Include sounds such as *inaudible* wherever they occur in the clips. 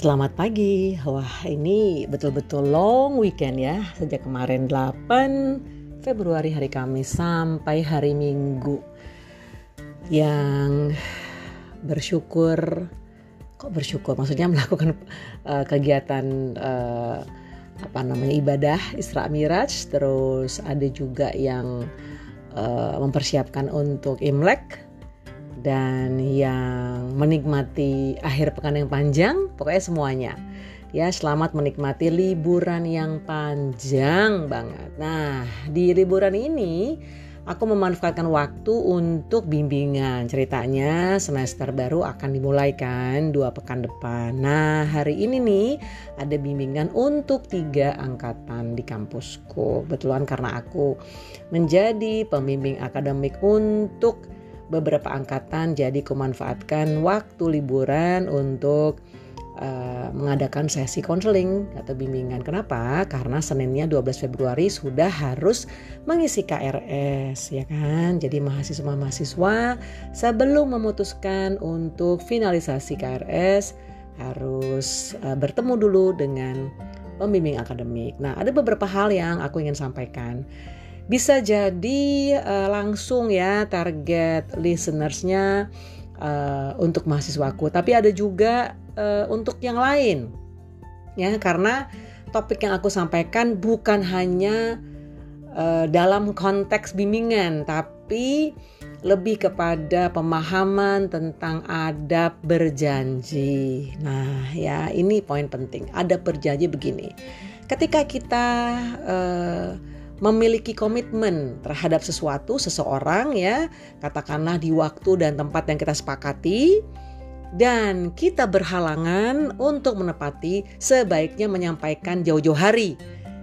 Selamat pagi. Wah, ini betul-betul long weekend ya. Sejak kemarin 8 Februari hari Kamis sampai hari Minggu. Yang bersyukur kok bersyukur maksudnya melakukan uh, kegiatan uh, apa namanya ibadah Isra Miraj terus ada juga yang uh, mempersiapkan untuk Imlek dan yang menikmati akhir pekan yang panjang, pokoknya semuanya. Ya, selamat menikmati liburan yang panjang banget. Nah, di liburan ini aku memanfaatkan waktu untuk bimbingan. Ceritanya semester baru akan dimulai kan dua pekan depan. Nah hari ini nih ada bimbingan untuk tiga angkatan di kampusku. Betulan karena aku menjadi pembimbing akademik untuk beberapa angkatan jadi kumanfaatkan waktu liburan untuk uh, mengadakan sesi konseling atau bimbingan. Kenapa? Karena Seninnya 12 Februari sudah harus mengisi KRS ya kan. Jadi mahasiswa-mahasiswa sebelum memutuskan untuk finalisasi KRS harus uh, bertemu dulu dengan pembimbing akademik. Nah, ada beberapa hal yang aku ingin sampaikan bisa jadi uh, langsung ya target listenersnya uh, untuk mahasiswaku tapi ada juga uh, untuk yang lain ya karena topik yang aku sampaikan bukan hanya uh, dalam konteks bimbingan tapi lebih kepada pemahaman tentang adab berjanji. Nah, ya ini poin penting. Adab berjanji begini. Ketika kita uh, memiliki komitmen terhadap sesuatu, seseorang ya, katakanlah di waktu dan tempat yang kita sepakati. Dan kita berhalangan untuk menepati sebaiknya menyampaikan jauh-jauh hari.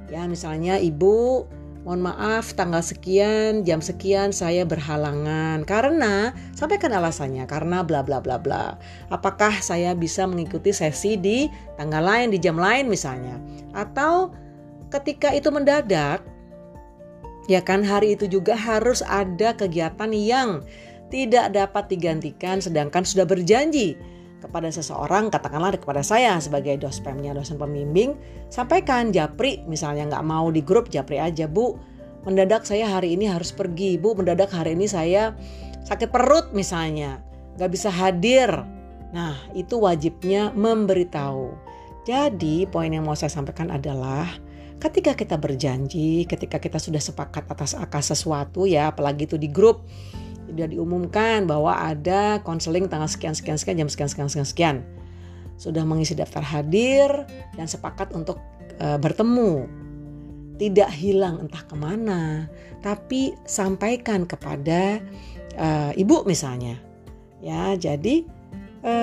Ya, misalnya ibu mohon maaf tanggal sekian jam sekian saya berhalangan. Karena sampaikan alasannya karena bla bla bla bla. Apakah saya bisa mengikuti sesi di tanggal lain di jam lain misalnya? Atau ketika itu mendadak Ya kan hari itu juga harus ada kegiatan yang tidak dapat digantikan sedangkan sudah berjanji kepada seseorang katakanlah kepada saya sebagai dospemnya dosen pembimbing sampaikan japri misalnya nggak mau di grup japri aja bu. Mendadak saya hari ini harus pergi bu. Mendadak hari ini saya sakit perut misalnya. Nggak bisa hadir. Nah itu wajibnya memberitahu. Jadi poin yang mau saya sampaikan adalah ketika kita berjanji, ketika kita sudah sepakat atas akas sesuatu ya, apalagi itu di grup sudah diumumkan bahwa ada konseling tanggal sekian sekian sekian jam sekian sekian sekian sekian. Sudah mengisi daftar hadir dan sepakat untuk e, bertemu. Tidak hilang entah ke mana, tapi sampaikan kepada e, ibu misalnya. Ya, jadi e,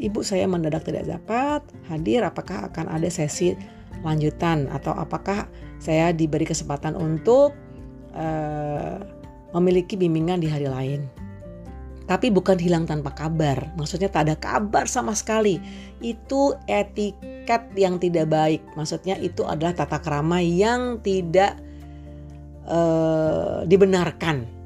ibu saya mendadak tidak dapat hadir, apakah akan ada sesi lanjutan atau apakah saya diberi kesempatan untuk uh, memiliki bimbingan di hari lain. Tapi bukan hilang tanpa kabar, maksudnya tak ada kabar sama sekali. Itu etiket yang tidak baik, maksudnya itu adalah tata krama yang tidak uh, dibenarkan.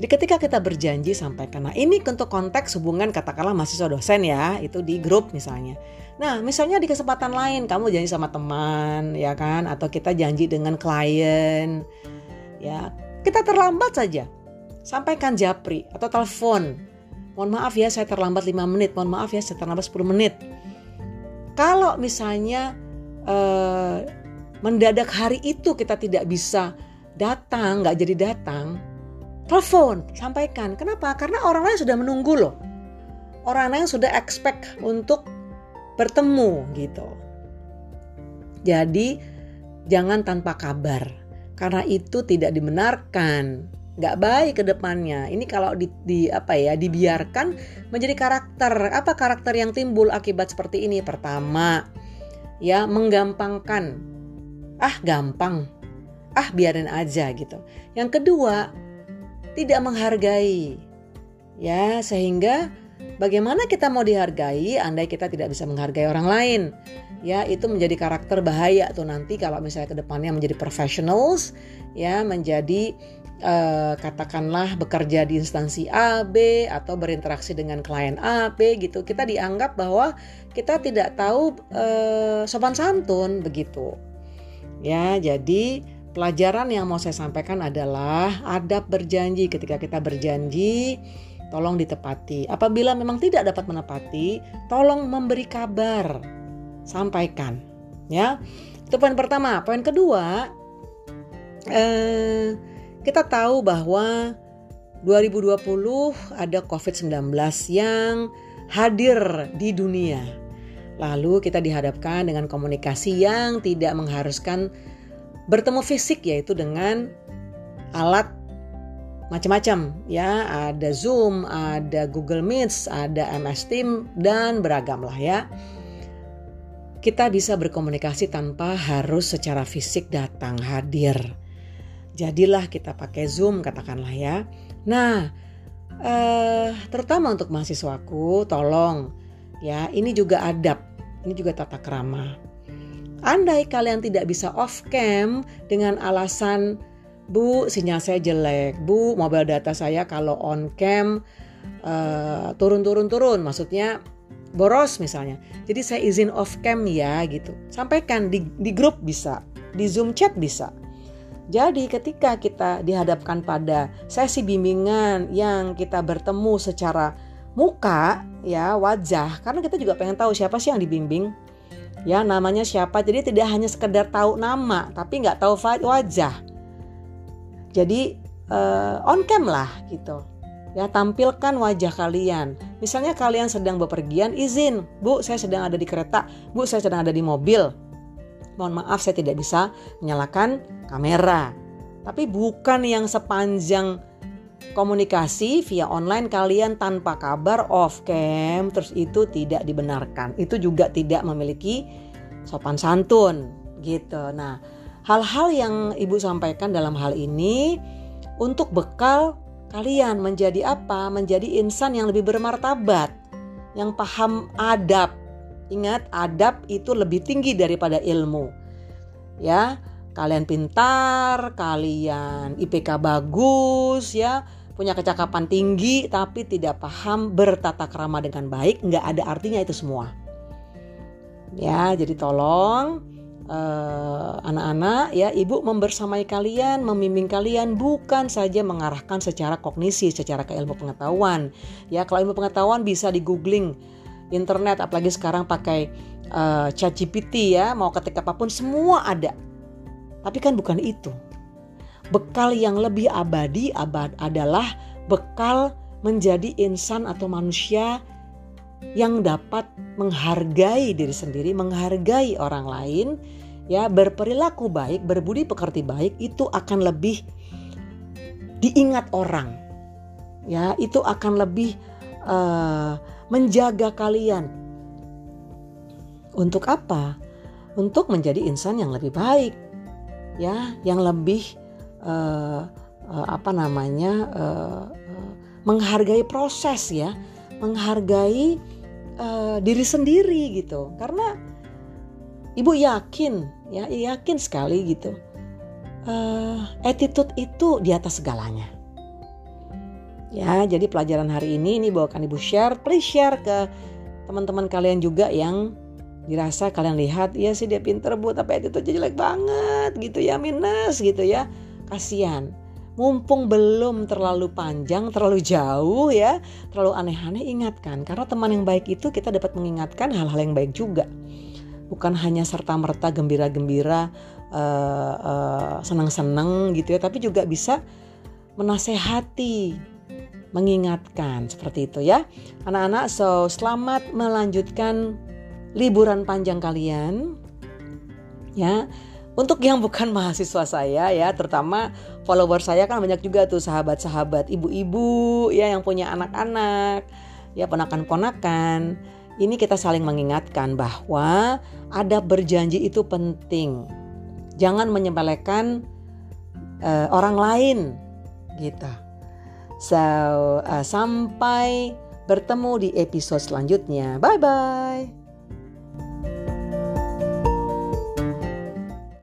Jadi ketika kita berjanji sampaikan, nah ini untuk konteks hubungan katakanlah mahasiswa dosen ya, itu di grup misalnya. Nah, misalnya di kesempatan lain kamu janji sama teman, ya kan? Atau kita janji dengan klien, ya kita terlambat saja. Sampaikan japri atau telepon. Mohon maaf ya saya terlambat 5 menit, mohon maaf ya saya terlambat 10 menit. Kalau misalnya eh, mendadak hari itu kita tidak bisa datang, nggak jadi datang, telepon, sampaikan. Kenapa? Karena orang lain sudah menunggu loh. Orang lain sudah expect untuk bertemu gitu. Jadi jangan tanpa kabar karena itu tidak dibenarkan nggak baik ke depannya. Ini kalau di, di apa ya dibiarkan menjadi karakter. Apa karakter yang timbul akibat seperti ini? Pertama, ya menggampangkan. Ah, gampang. Ah, biarin aja gitu. Yang kedua, tidak menghargai. Ya, sehingga Bagaimana kita mau dihargai andai kita tidak bisa menghargai orang lain? Ya, itu menjadi karakter bahaya tuh nanti kalau misalnya ke depannya menjadi professionals, ya, menjadi uh, katakanlah bekerja di instansi A, B atau berinteraksi dengan klien A, B gitu, kita dianggap bahwa kita tidak tahu uh, sopan santun begitu. Ya, jadi pelajaran yang mau saya sampaikan adalah adab berjanji. Ketika kita berjanji, tolong ditepati. Apabila memang tidak dapat menepati, tolong memberi kabar, sampaikan. Ya, itu poin pertama. Poin kedua, eh, kita tahu bahwa 2020 ada COVID-19 yang hadir di dunia. Lalu kita dihadapkan dengan komunikasi yang tidak mengharuskan bertemu fisik yaitu dengan alat macam-macam ya ada Zoom, ada Google Meet, ada MS Team dan beragam lah ya. Kita bisa berkomunikasi tanpa harus secara fisik datang hadir jadilah kita pakai Zoom katakanlah ya. Nah, eh, terutama untuk mahasiswaku, tolong ya, ini juga adab, ini juga tata krama. Andai kalian tidak bisa off cam dengan alasan Bu, sinyal saya jelek. Bu, mobile data saya kalau on cam uh, turun-turun turun, maksudnya boros misalnya. Jadi saya izin off cam ya gitu. Sampaikan di di grup bisa, di Zoom chat bisa. Jadi ketika kita dihadapkan pada sesi bimbingan yang kita bertemu secara muka ya wajah karena kita juga pengen tahu siapa sih yang dibimbing ya namanya siapa? Jadi tidak hanya sekedar tahu nama tapi nggak tahu wajah. Jadi uh, on cam lah gitu. Ya tampilkan wajah kalian. Misalnya kalian sedang bepergian izin. Bu saya sedang ada di kereta. Bu saya sedang ada di mobil. Mohon maaf saya tidak bisa menyalakan kamera. Tapi bukan yang sepanjang komunikasi via online kalian tanpa kabar off cam terus itu tidak dibenarkan. Itu juga tidak memiliki sopan santun gitu. Nah, hal-hal yang Ibu sampaikan dalam hal ini untuk bekal kalian menjadi apa? Menjadi insan yang lebih bermartabat, yang paham adab, Ingat, adab itu lebih tinggi daripada ilmu. Ya, kalian pintar, kalian IPK bagus, ya, punya kecakapan tinggi, tapi tidak paham bertata krama dengan baik, nggak ada artinya itu semua. Ya, jadi tolong eh, anak-anak ya ibu membersamai kalian membimbing kalian bukan saja mengarahkan secara kognisi secara ke ilmu pengetahuan. Ya kalau ilmu pengetahuan bisa di googling internet apalagi sekarang pakai uh, chat GPT ya mau ketik apa pun semua ada tapi kan bukan itu bekal yang lebih abadi abad adalah bekal menjadi insan atau manusia yang dapat menghargai diri sendiri, menghargai orang lain, ya berperilaku baik, berbudi pekerti baik itu akan lebih diingat orang. Ya, itu akan lebih uh, menjaga kalian. Untuk apa? Untuk menjadi insan yang lebih baik, ya, yang lebih uh, uh, apa namanya uh, uh, menghargai proses ya, menghargai uh, diri sendiri gitu. Karena ibu yakin, ya, yakin sekali gitu. Uh, attitude itu di atas segalanya Ya, jadi pelajaran hari ini ini bawakan Ibu share, please share ke teman-teman kalian juga yang dirasa kalian lihat ya sih dia pinter bu tapi itu jelek banget gitu ya minus gitu ya. Kasihan. Mumpung belum terlalu panjang terlalu jauh ya terlalu aneh-aneh ingatkan. Karena teman yang baik itu kita dapat mengingatkan hal-hal yang baik juga. Bukan hanya serta merta gembira-gembira uh, uh, senang-senang gitu ya tapi juga bisa menasehati mengingatkan seperti itu ya. Anak-anak, so selamat melanjutkan liburan panjang kalian. Ya. Untuk yang bukan *laughs* mahasiswa saya ya, terutama follower saya kan banyak juga tuh sahabat-sahabat ibu-ibu ya yang punya anak-anak, ya ponakan-ponakan. Ini kita saling mengingatkan bahwa ada berjanji itu penting. Jangan menyepelekan uh, orang lain gitu. So, uh, sampai bertemu di episode selanjutnya. Bye bye.